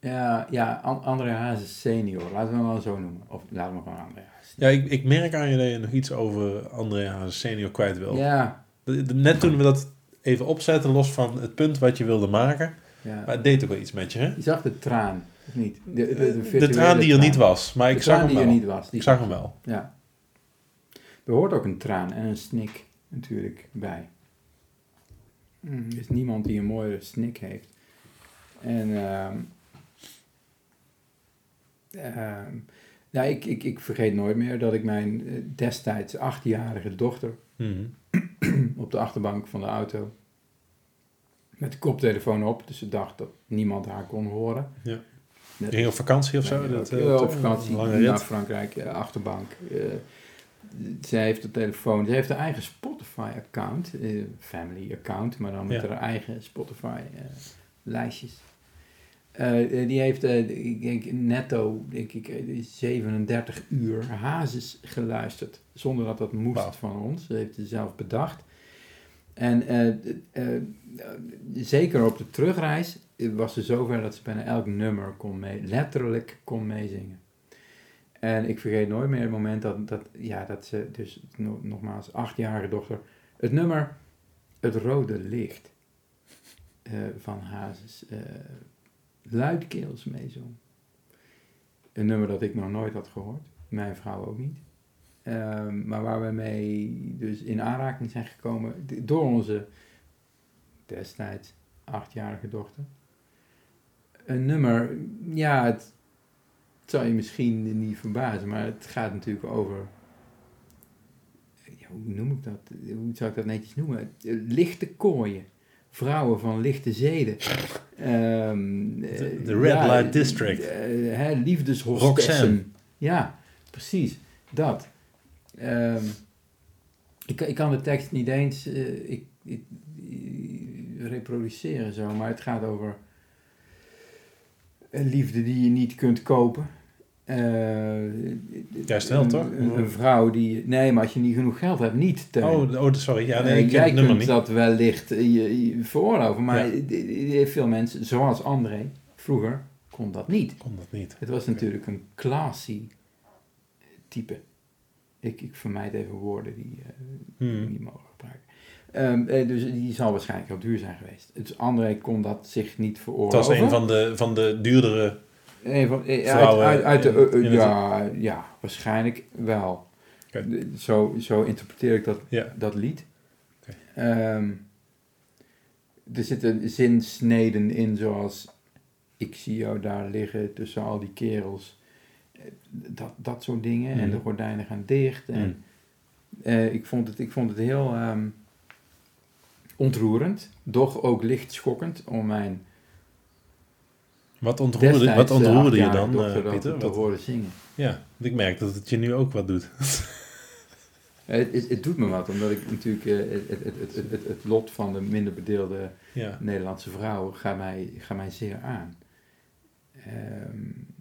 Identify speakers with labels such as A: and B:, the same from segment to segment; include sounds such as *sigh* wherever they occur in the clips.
A: Ja, ja An- André Hazes senior. Laten we hem wel zo noemen. Of laten we hem gewoon André Hazes.
B: Ja, ik, ik merk aan je dat je nog iets over André Hazes senior kwijt wil.
A: Ja,
B: Net toen we dat even opzetten, los van het punt wat je wilde maken.
A: ja.
B: Maar het deed ook wel iets met je, hè?
A: Je zag de traan, of niet? De, de,
B: De, traan die er niet was, maar
A: De
B: ik zag
A: traan
B: hem
A: die
B: wel.
A: er niet was. die
B: Ik zag hem wel.
A: Ja. Er hoort ook een traan en een snik natuurlijk bij. Mm, Er is niemand die een mooiere snik heeft. En ehm ja, ik, ik, ik vergeet nooit meer dat ik mijn eh, destijds achtjarige dochter
B: Mhm. *clears throat*
A: op de achterbank van de auto met de koptelefoon op, dus ze dacht dat niemand haar kon horen.
B: Ja.
A: Net
B: ging op vakantie of zo? Dat, eh,
A: op vakantie naar
B: rit.
A: Frankrijk, eh, achterbank. Zij heeft de telefoon, ze heeft haar eigen Spotify-account, family-account, maar dan met
B: Ja.
A: haar eigen Spotify-lijstjes. Die heeft, eh, ik denk netto, denk ik, eh, 37 uur Hazes geluisterd, zonder dat dat moest van ons. Ze heeft het zelf bedacht. En eh, eh, eh, zeker op de terugreis eh, was ze zover dat ze bijna elk nummer kon mee, letterlijk kon meezingen. En ik vergeet nooit meer het moment dat, dat, ja, dat ze, dus no- nogmaals, achtjarige dochter, het nummer Het Rode Licht eh, van Hazes eh luidkeels meezong. Een nummer dat ik nog nooit had gehoord, mijn vrouw ook niet. Ehm, maar waar we mee dus in aanraking zijn gekomen door onze destijds achtjarige dochter. Een nummer, ja, het, zal je misschien niet verbazen, maar het gaat natuurlijk over, ja, hoe noem ik dat, hoe zou ik dat netjes noemen? Lichte kooien, vrouwen van lichte zeden. *laughs* Ehm,
B: De- de Red
A: ja,
B: Light District.
A: eh, hè, liefdeshostessen. Ja, precies, dat. Ehm, ik, ik kan de tekst niet eens eh, ik, ik- ik- reproduceren zo, maar het gaat over een liefde die je niet kunt kopen. Eh,
B: Juist toch?
A: Een, een vrouw die... Nee, maar als je niet genoeg geld hebt, niet.
B: Oh, oh, sorry. Ja, nee,
A: Eh,
B: ik ken het nummer niet.
A: dat wellicht eh, je, je veroorloven, maar
B: Ja.
A: veel mensen, zoals André, vroeger kon dat niet.
B: Kon dat niet.
A: Het was natuurlijk een classy type. Ik, ik vermijd even woorden die
B: Hmm.
A: die niet mogen gebruiken. Ehm, eh, dus die zal waarschijnlijk heel duur zijn geweest. Dus André kon dat zich niet
B: Het
A: veroorloven.
B: was een van de, van de duurdere...
A: Van- eh, uit,
B: vrouwen
A: uit, uit de,
B: in-
A: eh, eh,
B: het-
A: ja, ja, waarschijnlijk wel. Zo, zo interpreteer ik dat,
B: Ja.
A: dat lied. Ehm, er zitten zinsneden in zoals... Ik zie jou daar liggen tussen al die kerels. Dat, dat soort dingen. En
B: Mhm.
A: de gordijnen gaan dicht. En, eh, ik, vond het, ik vond het heel ehm, ontroerend. Doch ook licht schokkend om mijn
B: Wat ontroerde,
A: destijds
B: wat ontroerde je dan, eh,
A: dochter dat
B: Pieter?
A: te
B: Wat-
A: horen zingen.
B: ja, want ik merk dat het je nu ook wat doet. *laughs*
A: Het, het, het doet me wat, omdat ik natuurlijk eh, het, het, lot van de minder bedeelde
B: ja.
A: Nederlandse vrouwen gaat mij, gaat mij zeer aan. Ehm,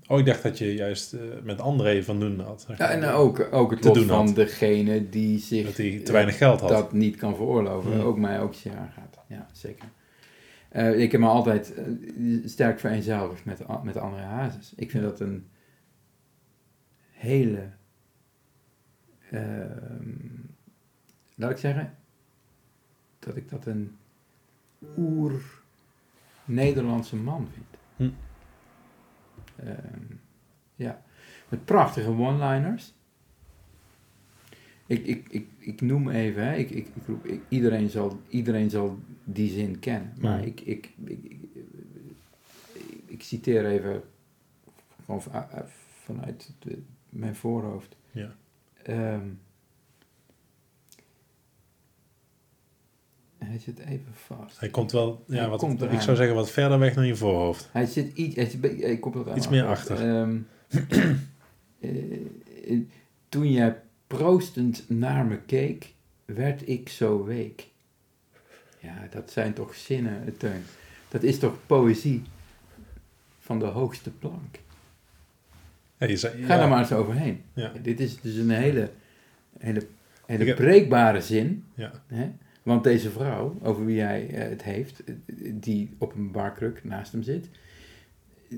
B: Oh, ik dacht dat je juist eh, met André van doen had.
A: ja, en ook, ook het lot van
B: had.
A: degene die zich
B: Dat hij te weinig geld had.
A: dat niet kan veroorloven,
B: Hmm.
A: ook mij ook zeer aangaat. Ja, zeker. Eh, ik heb me altijd eh, sterk vereenzelvigd met, met andere hazes. Ik vind dat een hele, ehm, laat ik zeggen, dat ik dat een oer-Nederlandse man vind.
B: Hm.
A: Ehm, ja, met prachtige one-liners. Ik, ik, ik, ik noem even, hè, ik, ik, ik roep, ik- iedereen, zal, iedereen zal die zin kennen. Maar ik, ik, ik, ik, citeer even gewoon eh, vanuit de- mijn voorhoofd.
B: Ja.
A: Ehm, hij zit even vast.
B: Hij komt wel, ja, wat, ik zou zeggen wat verder weg dan je voorhoofd.
A: Hij zit iets, hij, komt aan
B: Iets meer
A: achter. Ehm, eh, *clears throat* eh, toen jij proostend naar me keek, werd ik zo week. Ja, dat zijn toch zinnen, eh, Teun. Dat is toch poëzie van de hoogste plank.
B: Ja, je zei,
A: Ga
B: ja,
A: er maar eens overheen.
B: Ja.
A: Dit is dus een hele, hele, hele
B: heb-
A: breekbare zin.
B: Ja.
A: Hè? Want deze vrouw, over wie hij eh, het heeft, eh, die op een barkruk naast hem zit,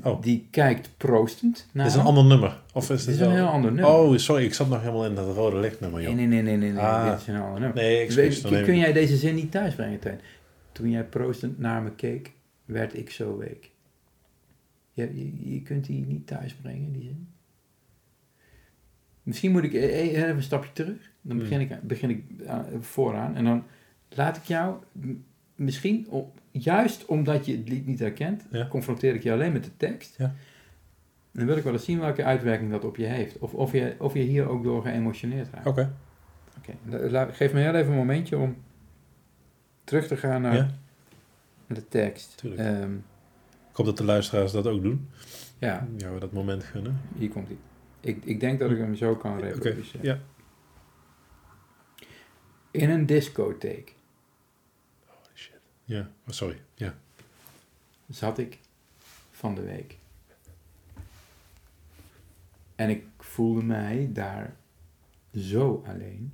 B: Oh.
A: die kijkt proostend naar
B: is een ander nummer. Of is
A: Dit is een heel ander nummer.
B: Oh, sorry, ik zat nog helemaal in dat rode lichtnummer, joh.
A: nee, nee, nee, nee, nee, nee.
B: Ah.
A: dit is een ander nummer.
B: Nee, dan
A: Weet- kun
B: ik-
A: jij deze zin niet thuisbrengen, Teun? Toen jij proostend naar me keek, werd ik zo week. Je, je, je kunt die niet thuisbrengen, die zin. Misschien moet ik e- e- even een stapje terug. Dan
B: Hmm.
A: begin ik, begin ik eh, vooraan. En dan laat ik jou, misschien, o- juist omdat je het lied niet herkent,
B: Ja.
A: confronteer ik je alleen met de tekst.
B: Ja.
A: En dan wil ik wel eens zien welke uitwerking dat op je heeft. Of, of, je, of je hier ook door geëmotioneerd raakt.
B: Oké.
A: Geef me heel even een momentje om terug te gaan naar
B: Ja,
A: de tekst. Ehm,
B: ik hoop dat de luisteraars dat ook doen.
A: ja,
B: Ja, we dat moment gunnen.
A: hier komt hij. Ik, ik denk dat ik hem zo kan reproduceren.
B: ja.
A: In een discotheek
B: Ja, oh, sorry. Ja.
A: zat ik van de week. En ik voelde mij daar zo alleen.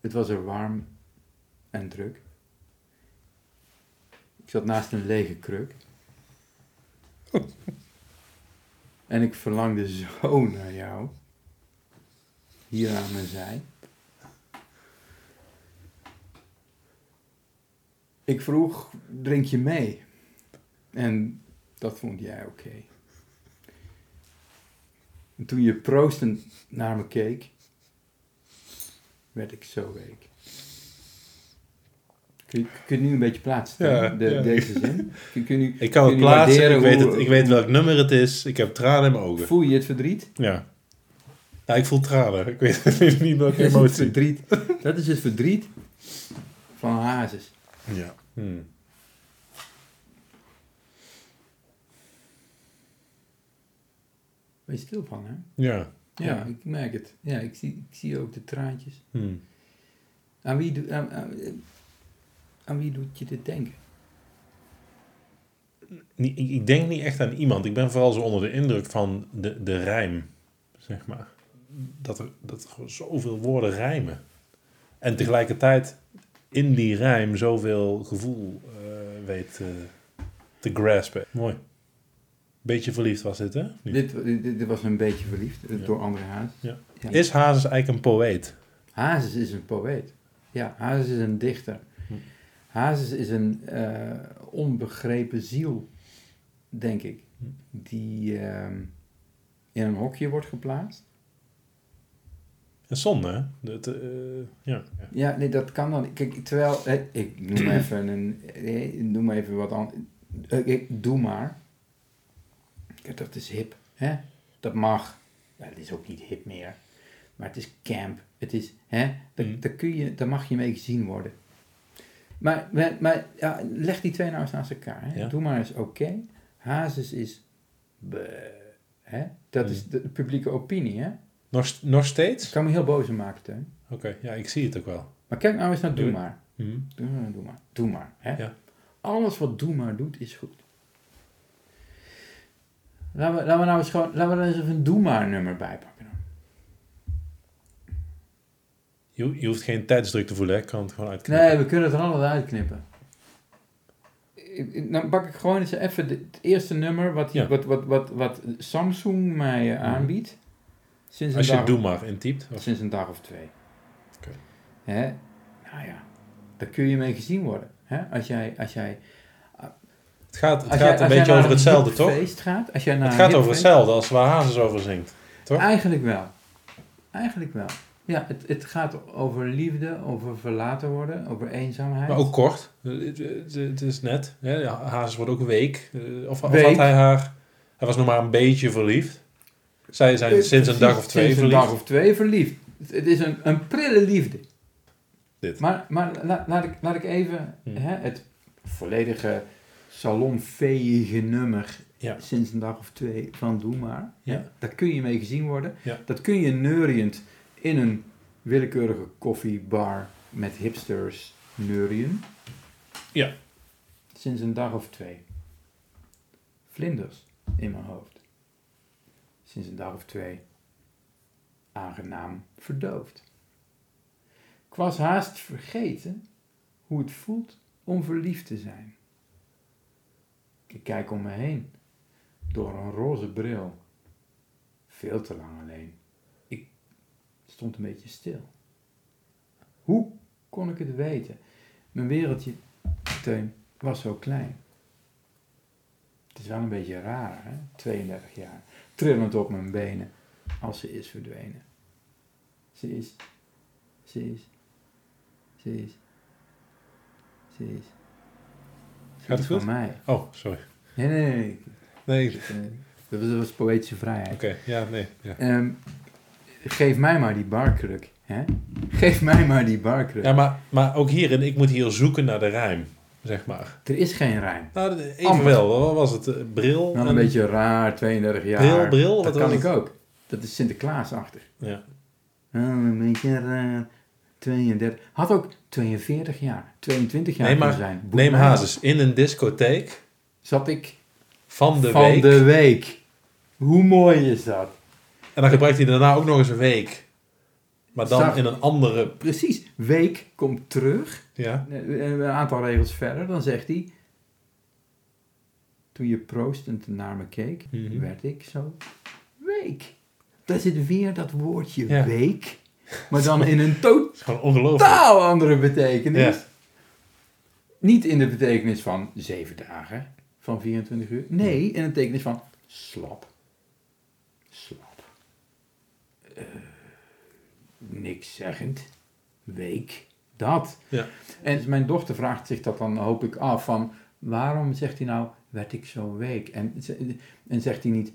A: Het was er warm en druk. Ik zat naast een lege kruk. *laughs* En ik verlangde zo naar jou. Hier aan mijn zij. Ik vroeg, drink je mee? En dat vond jij oké. En toen je proostend naar me keek, werd ik zo week. Kun je, kun je nu een beetje plaatsen,
B: Ja,
A: de,
B: ja.
A: deze zin? Kun, kun je,
B: Ik kan het plaatsen, ik weet,
A: hoe-
B: het, ik weet welk nummer het is. Ik heb tranen in mijn ogen.
A: Voel je het verdriet?
B: Ja. Ja, ik voel tranen. Ik weet, ik *laughs* weet niet welke
A: Dat is het
B: emotie.
A: verdriet. Dat is het verdriet van Hazes.
B: Ja. Hmm.
A: Ben je stil van, hè?
B: Ja.
A: Ja,
B: Ja.
A: ik merk het. Ja, ik zie, ik zie ook de traantjes.
B: Hmm.
A: Aan wie, doe- aan, aan, aan wie doet je dit denken?
B: Niet- Ik, ik denk niet echt aan iemand. Ik ben vooral zo onder de indruk van de, de rijm, zeg maar. Dat er, dat er gewoon zoveel woorden rijmen. En tegelijkertijd in die rijm zoveel gevoel eh, weet eh, te graspen. Mooi. Beetje verliefd was dit, hè?
A: Dit, dit, dit was een beetje verliefd eh,
B: Ja.
A: door André Hazes.
B: Ja.
A: Ja.
B: Is Hazes eigenlijk een poëet?
A: Hazes is een poëet. Ja, Hazes is een dichter.
B: Hm.
A: Hazes is een onbegrepen ziel, denk ik.
B: Hm.
A: Die ehm, in een hokje wordt geplaatst.
B: Een zonde, hè? Dat, eh, ja. ja.
A: Nee, dat kan dan. Kijk, terwijl, eh, ik noem *clears throat* even een, eh, ik noem even wat anders. doe maar. Kijk, dat is hip, hè? Dat mag. Ja, het is ook niet hip meer. Maar het is camp. Het is, hè? Daar,
B: Mm.
A: daar, kun je, daar mag je mee gezien worden. Maar, maar, maar ja, leg die twee nou eens naast elkaar. Hè?
B: Ja.
A: Doe maar eens oké. Hazes is... bleh, hè? Dat
B: Mm.
A: is de publieke opinie, hè?
B: Nog, nog
A: Ik
B: steeds?
A: kan me heel boos om maken, Teun.
B: Oké, ja, ik zie het ook wel.
A: Maar kijk nou eens naar Doe
B: Doe.
A: maar.
B: Mhm.
A: Doe maar, doe maar. Doe maar. Hè?
B: Ja.
A: Alles wat Doe maar doet, is goed. Laten we, laten we nou eens gewoon... Laten we er eens even een Doe maar nummer bij pakken. dan.
B: Je, je hoeft geen tijdsdruk te voelen, hè? Ik kan het gewoon uitknippen.
A: Nee, we kunnen het er allemaal uitknippen. Ik- ik- Dan pak ik gewoon eens even het eerste nummer wat, die,
B: Ja.
A: wat, wat, wat, wat Samsung mij eh, aanbiedt. Sinds een,
B: Als je
A: dag,
B: Doe maar intypt. Of,
A: sinds een dag of twee.
B: Oké.
A: Hè? Nou ja, daar kun je mee gezien worden. Hè? Als jij, als jij,
B: het gaat, het gaat
A: jij,
B: een beetje over hetzelfde, toch?
A: gaat, als jij naar
B: Het gaat over hetzelfde als waar Hazes over zingt. toch?
A: Eigenlijk wel. Eigenlijk wel. Ja, het, het gaat over liefde, over verlaten worden, over eenzaamheid.
B: Maar ook kort. Het, is net. Hè? ja, Hazes wordt ook week. Eh, Of, of
A: Week.
B: had hij haar... Hij was nog maar een beetje verliefd. Zij zijn sinds een dag of twee
A: sinds
B: verliefd.
A: een dag of twee verliefd. Het, is een, een prille liefde.
B: Dit.
A: Maar, maar la- laat, ik, laat ik even
B: Hmm.
A: hè, het volledige salonveege nummer
B: Ja.
A: sinds een dag of twee van Doe Maar.
B: Ja.
A: Daar kun je mee gezien worden.
B: Ja.
A: Dat kun je neuriënd in een willekeurige koffiebar met hipsters neurien.
B: Ja.
A: Sinds een dag of twee. Vlinders in mijn hoofd. Sinds een dag of twee. Aangenaam verdoofd. Ik was haast vergeten hoe het voelt om verliefd te zijn. Ik kijk om me heen. Door een roze bril. Veel te lang alleen. Ik stond een beetje stil. Hoe kon ik het weten? Mijn wereldje, Teun, was zo klein. Het is wel een beetje raar, hè? 32 jaar. Trillend op mijn benen. Als ze is verdwenen. Ze is. Ze is. Ze is. Ze is.
B: Gaat het goed?
A: Van mij.
B: Oh, sorry.
A: Nee, nee, nee.
B: Nee, oké.
A: Eh, Dat was, dat was poëtische vrijheid.
B: Ja, nee. Ja.
A: Ehm, geef mij maar die barkruk. Hè? Geef mij maar die barkruk.
B: ja, maar, maar ook hierin, ik moet hier zoeken naar de rijm, zeg maar.
A: Er is geen rijm.
B: Nou, wat was het? Eh, Bril? En-
A: een beetje raar, 32 jaar.
B: Bril, bril,
A: Dat kan ik
B: het?
A: ook. Dat is Sinterklaasachtig.
B: Ja.
A: Oh, een beetje raar. 32. Had ook 42 jaar, 22 jaar
B: Nee, maar
A: zijn.
B: Neem Hazes, in een discotheek.
A: Zat ik
B: van de
A: van
B: week.
A: de week. Hoe mooi is dat?
B: En dan gebruikt hij daarna ook nog eens een week. Maar dan
A: Zag-
B: in een andere...
A: Precies. Week komt terug.
B: Ja,
A: Eh, Een aantal regels verder. Dan zegt hij... Toen je proostend naar me keek,
B: Mhm.
A: werd ik zo week. Daar zit weer dat woordje
B: Ja.
A: week. Maar dan *laughs* in een totaal
B: gewoon ongelooflijk.
A: andere betekenis.
B: Ja.
A: Niet in de betekenis van zeven dagen van 24 uur. Nee, in de betekenis van slap. Slap. Eh, niks zeggend. Week. Dat.
B: Ja.
A: En mijn dochter vraagt zich dat dan, hoop ik, af van... Waarom zegt hij nou, werd ik zo week? En, en zegt hij niet,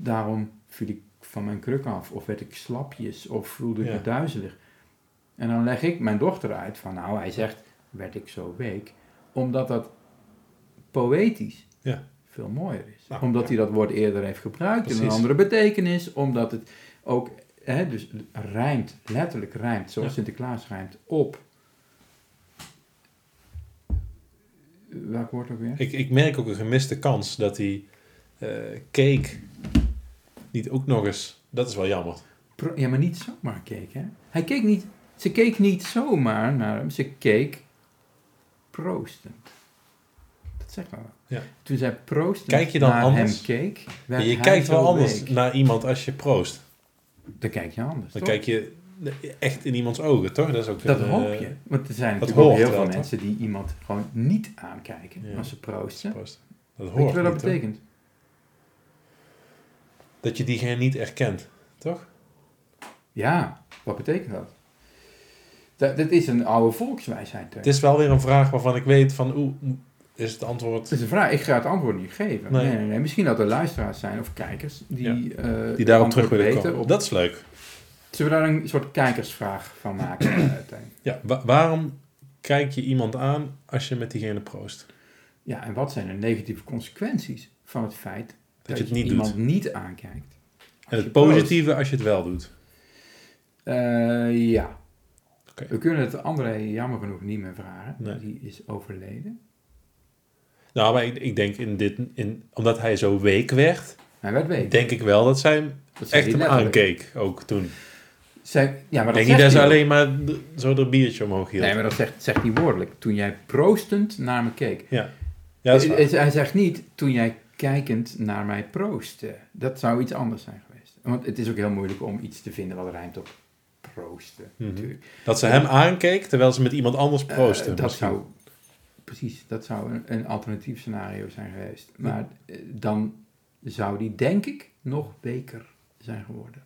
A: daarom viel ik van mijn kruk af. Of werd ik slapjes. Of voelde ik
B: Ja.
A: me duizelig. En dan leg ik mijn dochter uit van, nou, hij zegt, werd ik zo week. Omdat dat poëtisch
B: Ja.
A: veel mooier is.
B: Nou,
A: omdat
B: ja.
A: hij dat woord eerder heeft gebruikt in een andere betekenis. Omdat het ook, hè, dus rijmt, letterlijk rijmt, zoals
B: Ja.
A: Sinterklaas rijmt, op... Welk woord ook weer?
B: Ik, ik merk ook een gemiste kans dat die eh cake niet ook nog eens... Dat is wel jammer.
A: Pro- ja, maar niet zomaar keek, hè? Hij keek niet, ze keek niet zomaar naar hem, ze keek proostend. Dat zegt maar wel.
B: Ja.
A: Toen zij proostend
B: Kijk je dan
A: naar
B: anders?
A: hem keek,
B: je kijkt wel anders
A: week.
B: naar iemand als je proost.
A: Dan kijk je anders,
B: Dan
A: toch?
B: kijk je echt in iemands ogen, toch? Dat is ook
A: Dat
B: een,
A: hoop
B: eh,
A: je. Want er zijn natuurlijk ook heel veel mensen die iemand gewoon niet aankijken
B: Ja.
A: als ze proosten.
B: proost. Dat
A: Weet
B: hoort
A: je wat dat
B: niet,
A: betekent?
B: Dat je diegene niet erkent, toch?
A: Ja, wat betekent dat? Dat, dat is een oude volkswijsheid. Teun.
B: Het is wel weer een vraag waarvan ik weet van... Oeh, is het antwoord...
A: Dat is een vraag. Ik ga het antwoord niet geven.
B: Nee.
A: Nee, nee, nee. Misschien dat er luisteraars zijn of kijkers die, eh,
B: Die daarop terug willen
A: weten
B: komen.
A: op-
B: Dat is leuk.
A: Zullen we daar een soort kijkersvraag van maken? *clears throat* eh?
B: Ja, wa- waarom kijk je iemand aan als je met diegene proost?
A: ja, en wat zijn de negatieve consequenties van het feit dat,
B: je het niet
A: iemand
B: doet.
A: niet aankijkt?
B: En het
A: proost.
B: positieve als je het wel doet.
A: Eh, ja. We kunnen het André jammer genoeg niet meer vragen. Die is overleden.
B: Nou, maar ik, ik denk in dit... In, omdat hij zo week werd...
A: Hij werd week.
B: denk ik wel dat zij
A: Dat
B: echt hem aankeek ook toen.
A: Zij, ja, maar dat
B: denk niet dat ze alleen maar zo er biertje omhoog hield.
A: Nee, maar dat zegt, zegt hij woordelijk. Toen jij proostend naar me keek.
B: Ja, ja dat is waar.
A: Hij zegt niet toen jij kijkend naar mij proostte. Dat zou iets anders zijn geweest. Want het is ook heel moeilijk om iets te vinden wat rijmt op proosten.
B: Mhm.
A: Natuurlijk.
B: Dat ze hem aankeek terwijl ze met iemand anders
A: Eh,
B: proostte.
A: dat
B: misschien.
A: zou, precies, dat zou een, een alternatief scenario zijn geweest. Maar eh, dan zou die, denk ik, nog weker zijn geworden.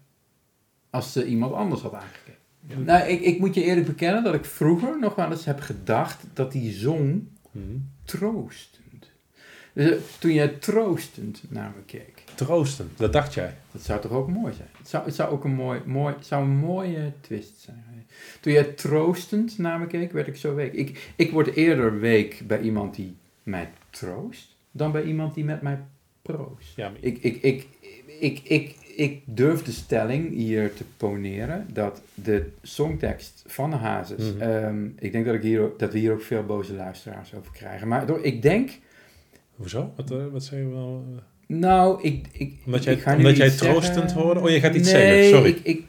A: Als ze iemand anders had aangekeken. Nou, ik, ik moet je eerlijk bekennen dat ik vroeger nog wel eens heb gedacht dat die zong
B: Mhm.
A: troostend. Dus eh, toen jij troostend naar me keek,
B: Troosten, dat dacht jij.
A: dat zou toch ook mooi zijn? Het zou, het zou ook een, mooi, mooi, zou een mooie twist zijn. Toen jij troostend naar me keek, werd ik zo week. Ik, ik word eerder week bij iemand die mij troost, dan bij iemand die met mij proost.
B: Ja, maar-
A: Ik, ik, ik, ik, ik, ik durf de stelling hier te poneren dat de songtekst van de Hazes,
B: Mhm.
A: ehm, ik denk dat, ik hier, dat we hier ook veel boze luisteraars over krijgen. Maar door, ik denk,
B: Hoezo? Wat, eh, wat zei je wel?
A: Nou, ik, ik,
B: Omdat jij-
A: ik ga nu
B: omdat jij troostend
A: zeggen.
B: hoorde? Oh, je gaat iets
A: nee,
B: zeggen, sorry.
A: Ik, ik,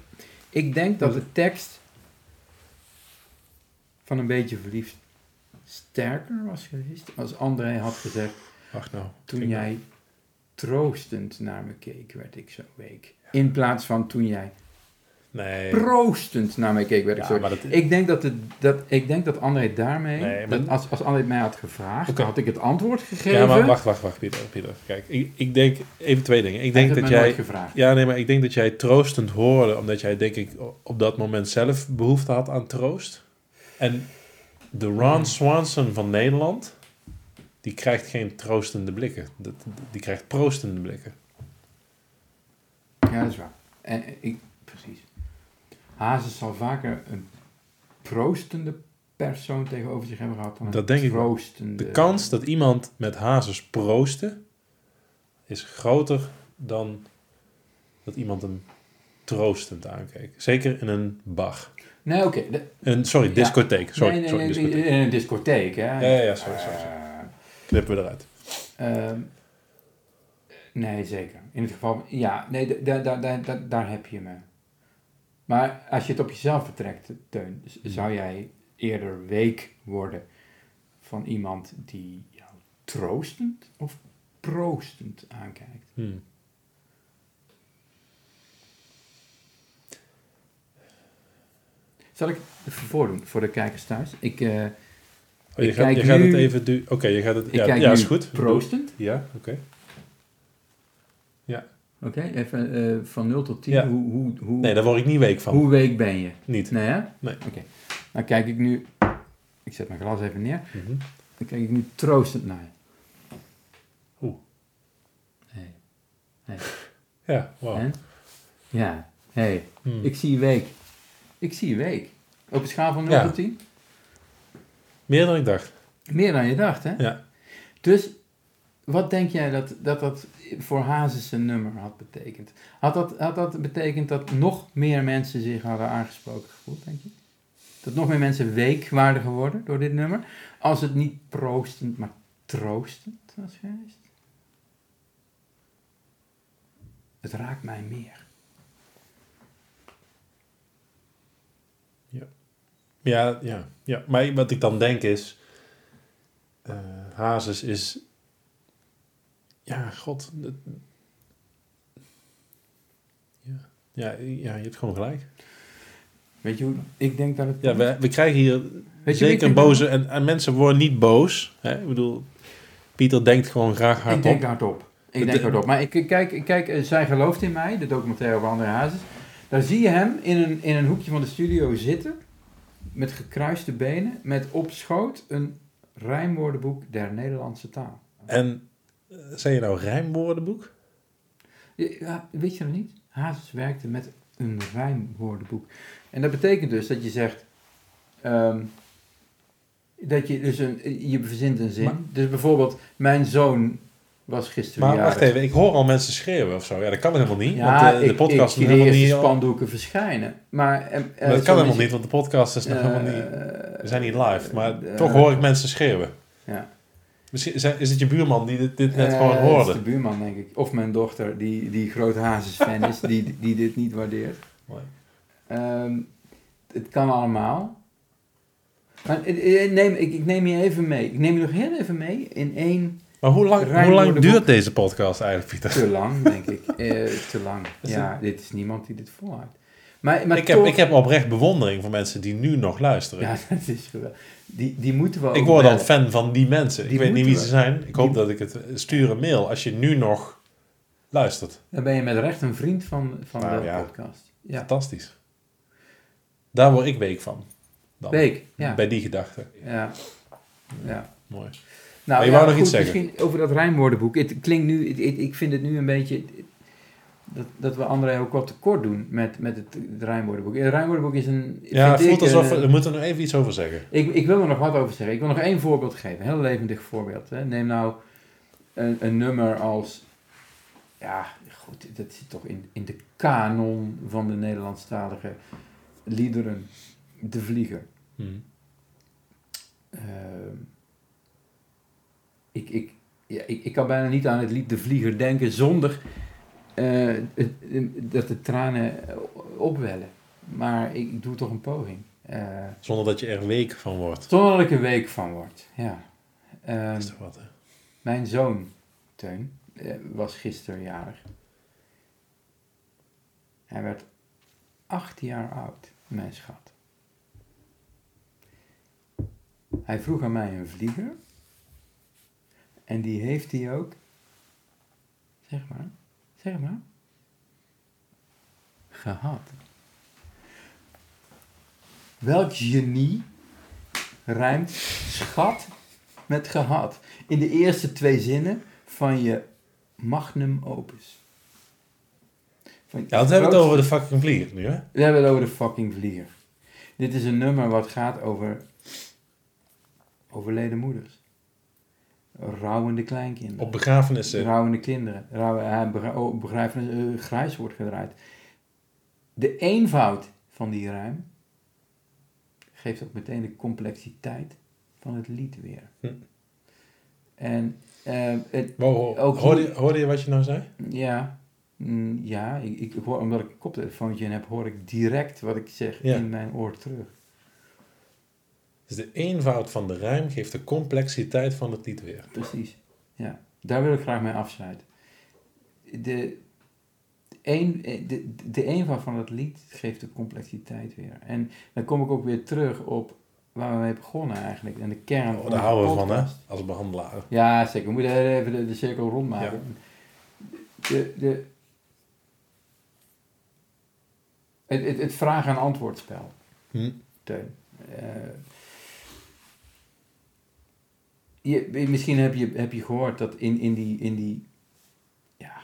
A: ik denk dat de tekst van een beetje verliefd sterker was geweest als André had gezegd,
B: Wacht nou.
A: Toen jij troostend naar me keek, werd ik zo week. In plaats van toen jij
B: Nee.
A: proostend naar me keek, werd ik
B: Ja,
A: zo
B: dat,
A: Ik denk dat, het, dat, ik denk dat André daarmee,
B: Nee, maar-
A: dat als, als André mij had gevraagd, had ik het antwoord gegeven.
B: ja, maar wacht, wacht, wacht, Pieter. Pieter. Kijk, ik, ik denk even twee dingen. Ik denk dat
A: mij
B: jij. Ja, nee, maar ik denk dat jij troostend hoorde, omdat jij, denk ik, op dat moment zelf behoefte had aan troost. En de Ron Swanson van Nederland, die krijgt geen troostende blikken. Dat, die krijgt proostende blikken.
A: Ja, dat is waar. En ik. Hazes zal vaker een proostende persoon tegenover zich hebben gehad dan een
B: Dat denk ik wel. De kans dat iemand met hazes proosten is groter dan dat iemand hem troostend aankeek. Zeker in een bar.
A: Nee, oké.
B: Een, sorry,
A: Ja.
B: discotheek. Sorry,
A: nee, nee,
B: sorry
A: nee,
B: discotheek.
A: in een discotheek, hè.
B: Ja, ja, ja, sorry, sorry, sorry.
A: Eh,
B: Knippen we eruit.
A: Ehm, nee, zeker. In het geval, ja, nee, d- da- da- da- da- daar heb je me. Maar als je het op jezelf vertrekt, Teun,
B: Hmm.
A: zou jij eerder week worden van iemand die jou troostend of proostend aankijkt?
B: Hmm.
A: Zal ik het even voordoen voor de kijkers thuis? Ik, eh,
B: Oh, je
A: Ik
B: gaat, gaat het
A: nu-
B: even... Oké, je gaat het... Ja, ja
A: nu
B: is goed.
A: proostend.
B: Ja, oké.
A: Oké, even eh, van 0 tot 10.
B: Ja.
A: Hoe, hoe, hoe,
B: Nee, daar word ik niet week van.
A: hoe week ben je?
B: Niet.
A: Nee, hè?
B: Nee.
A: Oké. Dan kijk ik nu... Ik zet mijn glas even neer.
B: Mhm.
A: Dan kijk ik nu troostend naar je.
B: Oeh.
A: Hey.
B: Ja, wow.
A: En? Ja. hey,
B: Hmm.
A: ik zie je week. Ik zie je week. Op een schaal van 0
B: Ja.
A: tot 10?
B: Meer dan ik dacht.
A: Meer dan je dacht, hè?
B: Ja.
A: Dus, wat denk jij dat dat, dat voor Hazes een nummer had betekend? Had dat, had dat betekend dat nog meer mensen zich hadden aangesproken gevoeld, denk je? Dat nog meer mensen week waren geworden door dit nummer? Als het niet proostend, maar troostend was geweest? Het raakt mij meer.
B: Ja, ja, ja. Maar wat ik dan denk is... eh Hazes is... Ja, god. dat- Ja. Ja, ja, je hebt gewoon gelijk.
A: Weet je hoe? Ik denk dat het...
B: Ja, we, we krijgen hier
A: Weet ik
B: zeker een boze... En, en mensen worden niet boos. Hè? Ik bedoel, Pieter denkt gewoon graag
A: Ik
B: hardop.
A: denk hardop. Ik
B: De-
A: denk hardop. Maar ik ik kijk, ik kijk eh, Zij gelooft in mij, de documentaire over André Hazes. Daar zie je hem in een, in een hoekje van de studio zitten. Met gekruiste benen. Met op schoot een rijmwoordenboek der Nederlandse taal.
B: En eh, zei je nou rijmwoordenboek?
A: Ja, weet je dat niet? Hazes werkte met een rijmwoordenboek. En dat betekent dus dat je zegt... ehm, dat je dus een... Je verzint een zin.
B: Maar-
A: dus bijvoorbeeld, mijn zoon was gisteren
B: Maar wacht even, ik hoor al mensen schreeuwen of zo. Ja, dat kan helemaal niet.
A: Ja,
B: want eh, de
A: ik,
B: podcast
A: ik
B: is
A: de
B: helemaal niet...
A: spandoeken verschijnen. Maar, eh,
B: Maar dat kan helemaal niet, want de podcast is nog helemaal niet... We zijn niet live, maar toch hoor ik mensen schreeuwen.
A: Ja.
B: Misschien is het je buurman die dit, dit net
A: Eh,
B: gewoon
A: het
B: hoorde.
A: is de buurman, denk ik. Of mijn dochter, die, die groot Hazes-fan is, die, die dit niet waardeert.
B: Mooi.
A: Ehm, het kan allemaal. Maar eh, eh, neem, ik, ik neem je even mee. Ik neem je nog heel even mee in één...
B: Maar hoe lang, hoe lang duurt deze podcast eigenlijk, Pieter?
A: Te lang, denk ik. *laughs* Te lang.
B: Is
A: Ja, dit is niemand die dit volhoudt. Maar, maar
B: Ik heb,
A: toch-
B: ik heb oprecht bewondering voor mensen die nu nog luisteren.
A: Ja, *laughs* dat is geweldig. Die, die moeten we ook
B: ik word dan fan van die mensen.
A: Die
B: ik weet niet wie ze zijn. Ik hoop
A: die-
B: dat ik het... Stuur een mail als je nu nog luistert.
A: Dan ben je met recht een vriend van, van
B: Nou,
A: de
B: ja.
A: podcast. Ja.
B: Fantastisch. Daar word ik week van. Dan.
A: Beek, ja.
B: Bij die gedachte.
A: Ja. ja.
B: Mooi.
A: Nou,
B: Maar je
A: ja,
B: wou nog
A: goed,
B: iets zeggen.
A: Misschien over dat rijmwoordenboek. Het klinkt nu, het- ik vind het nu een beetje... Dat, dat we André ook wat tekort doen met, met het, het rijmwoordenboek. Het rijmwoordenboek is een...
B: Ja, het voelt
A: ik,
B: alsof...
A: eh,
B: We, we moeten er nog even iets over zeggen.
A: ik, ik wil er nog wat over zeggen. Ik wil nog één voorbeeld geven. Een heel levendig voorbeeld. Hè. Neem nou een, een nummer als... Ja, goed, dat zit toch in, in de kanon van de Nederlandstalige liederen. De Vlieger.
B: Hm.
A: Ehm, ik, ik, ja, ik, ik kan bijna niet aan het lied De Vlieger denken zonder eh, het- dat de tranen opwellen. Maar ik doe toch een poging. Eh,
B: Zonder dat je er week van wordt.
A: zonder dat ik er week van word. Ja. Ehm,
B: Dat is toch wat, hè?
A: Mijn zoon, Teun, eh, was gisteren jarig. Hij werd acht jaar oud, mijn schat. Hij vroeg aan mij een vlieger. En die heeft hij ook. Zeg maar, zeg maar. Gehad. Welk genie rijmt schat met gehad? In de eerste twee zinnen van je magnum opus. Van
B: Ja, want we hebben het over de fucking vlieger nu, hè?
A: we hebben het over de fucking vlieger. Dit is een nummer wat gaat over overleden moeders. Rouwende kleinkinderen.
B: Op begrafenissen.
A: Rouwende kinderen. Rouwe, hij begra- oh, eh, grijs wordt gedraaid. De eenvoud van die rijm geeft ook meteen de complexiteit van het lied weer.
B: Hm.
A: En eh, het,
B: Wow,
A: Ook
B: hoorde, je, hoorde je wat je nou zei?
A: ja, mm, ja ik, ik hoor, omdat ik een koptelefoontje heb, hoor ik direct wat ik zeg
B: Ja.
A: in mijn oor terug.
B: Dus de eenvoud van de rijm geeft de complexiteit van het lied weer.
A: Precies, ja. Daar wil ik graag mee afsluiten. De, een, de, de eenvoud van het lied geeft de complexiteit weer. En dan kom ik ook weer terug op waar we mee begonnen eigenlijk. En de kern
B: Oh,
A: van
B: daar
A: de
B: houden we van, hè? Als behandelaar.
A: Ja, zeker. We moeten even de, de cirkel rondmaken. De, de, het, het, het vraag- en antwoordspel.
B: Hm.
A: Teun. Eh, je, misschien heb je, heb je gehoord dat in, in, die, in, die, ja,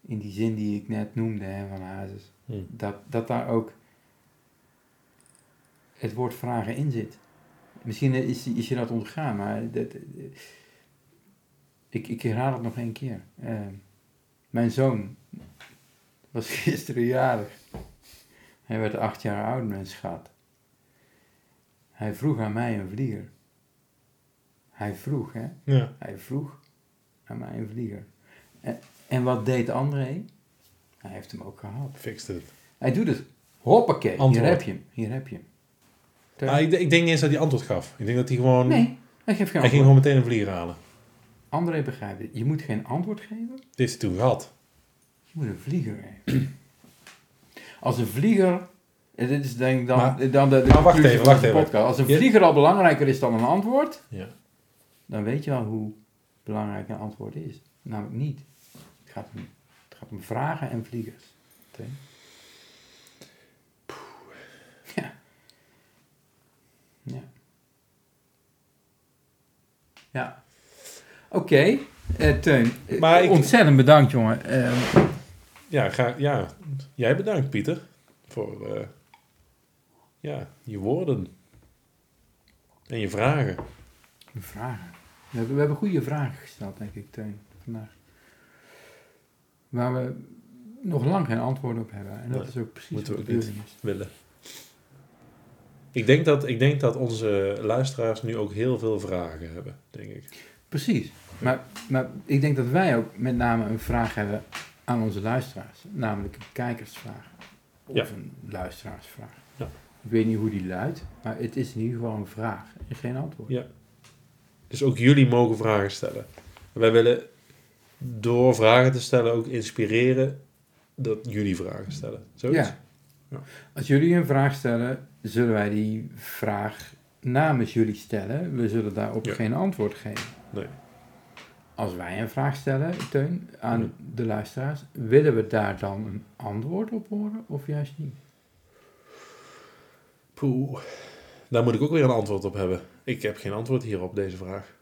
A: in die zin die ik net noemde hè, van Hazes,
B: Hm.
A: dat, dat daar ook het woord vragen in zit. Misschien is, is je dat ontgaan, maar dat, ik, ik herhaal het nog één keer. Eh, mijn zoon was *laughs* gisteren jarig. Hij werd acht jaar oud, mijn schat. Hij vroeg aan mij een vlieger. Hij vroeg, hè?
B: Ja.
A: Hij vroeg aan mij een vlieger. En, en wat deed André? Hij heeft hem ook gehad.
B: Fixed het.
A: Hij doet het. Hoppakee,
B: Antwoord.
A: hier heb je hem. Hier heb je hem.
B: Ah, ik, ik denk niet eens dat hij antwoord gaf. Ik denk dat hij gewoon...
A: nee, hij geeft geen
B: Hij ging gewoon meteen een vlieger halen.
A: André begrijpt het. Je moet geen antwoord geven.
B: Dit hij toen gehad.
A: Je moet een vlieger geven. *clears throat* Als een vlieger... en Dit is denk ik dan,
B: Maar-
A: dan de, de
B: maar wacht even, wacht even.
A: podcast. Als een vlieger al belangrijker is dan een antwoord...
B: Ja.
A: Dan weet je wel hoe belangrijk een antwoord is. Namelijk niet. Het gaat om, het gaat om vragen en vliegers. Ja. Ja. Ja. Oké, eh, Teun. eh,
B: Maar ik-
A: Ontzettend bedankt, jongen. Eh,
B: Ja, ga, ja, jij bedankt Pieter voor eh, ja, je woorden en je vragen.
A: vragen. We hebben, we hebben goede vragen gesteld, denk ik, Teun, vandaag. Waar we nog lang geen antwoord op hebben. En dat
B: Nee,
A: is ook precies wat
B: we
A: de bedoeling is.
B: willen. Ik denk, dat, ik denk dat onze luisteraars nu ook heel veel vragen hebben, denk ik.
A: Precies. Maar, maar ik denk dat wij ook met name een vraag hebben aan onze luisteraars. Namelijk een kijkersvraag. Of
B: Ja.
A: een luisteraarsvraag.
B: Ja.
A: Ik weet niet hoe die luidt, maar het is in ieder geval een vraag en geen antwoord.
B: Ja. Dus ook jullie mogen vragen stellen. Wij willen door vragen te stellen ook inspireren dat jullie vragen stellen. Zoiets?
A: Ja. Als jullie een vraag stellen, zullen wij die vraag namens jullie stellen. We zullen daarop
B: Ja.
A: geen antwoord geven.
B: Nee.
A: Als wij een vraag stellen, Teun, aan de luisteraars, willen we daar dan een antwoord op horen of juist niet?
B: Poeh. Daar moet ik ook weer een antwoord op hebben. Ik heb geen antwoord hierop, op deze vraag.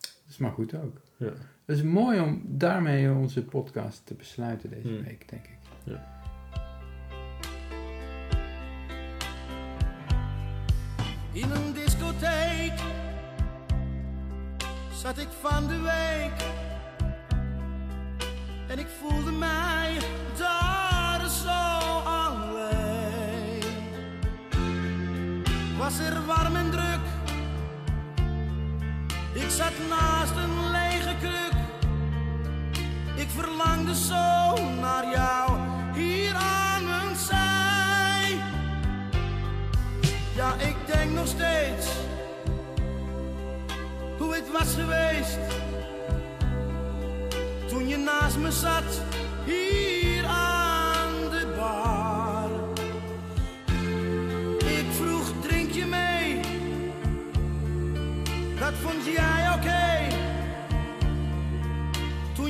A: Dat is maar goed ook.
B: Ja.
A: Het is mooi om daarmee onze podcast te besluiten deze
B: Hmm.
A: week, denk ik.
C: In een discotheek zat ik van de week en ik voelde mij Was er warm en druk, ik zat naast een lege kruk. Ik verlangde zo naar jou hier aan mijn zij. Ja, ik denk nog steeds hoe ooit was geweest. Toen je naast me zat, hier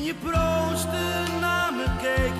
C: je proosten naar me keek.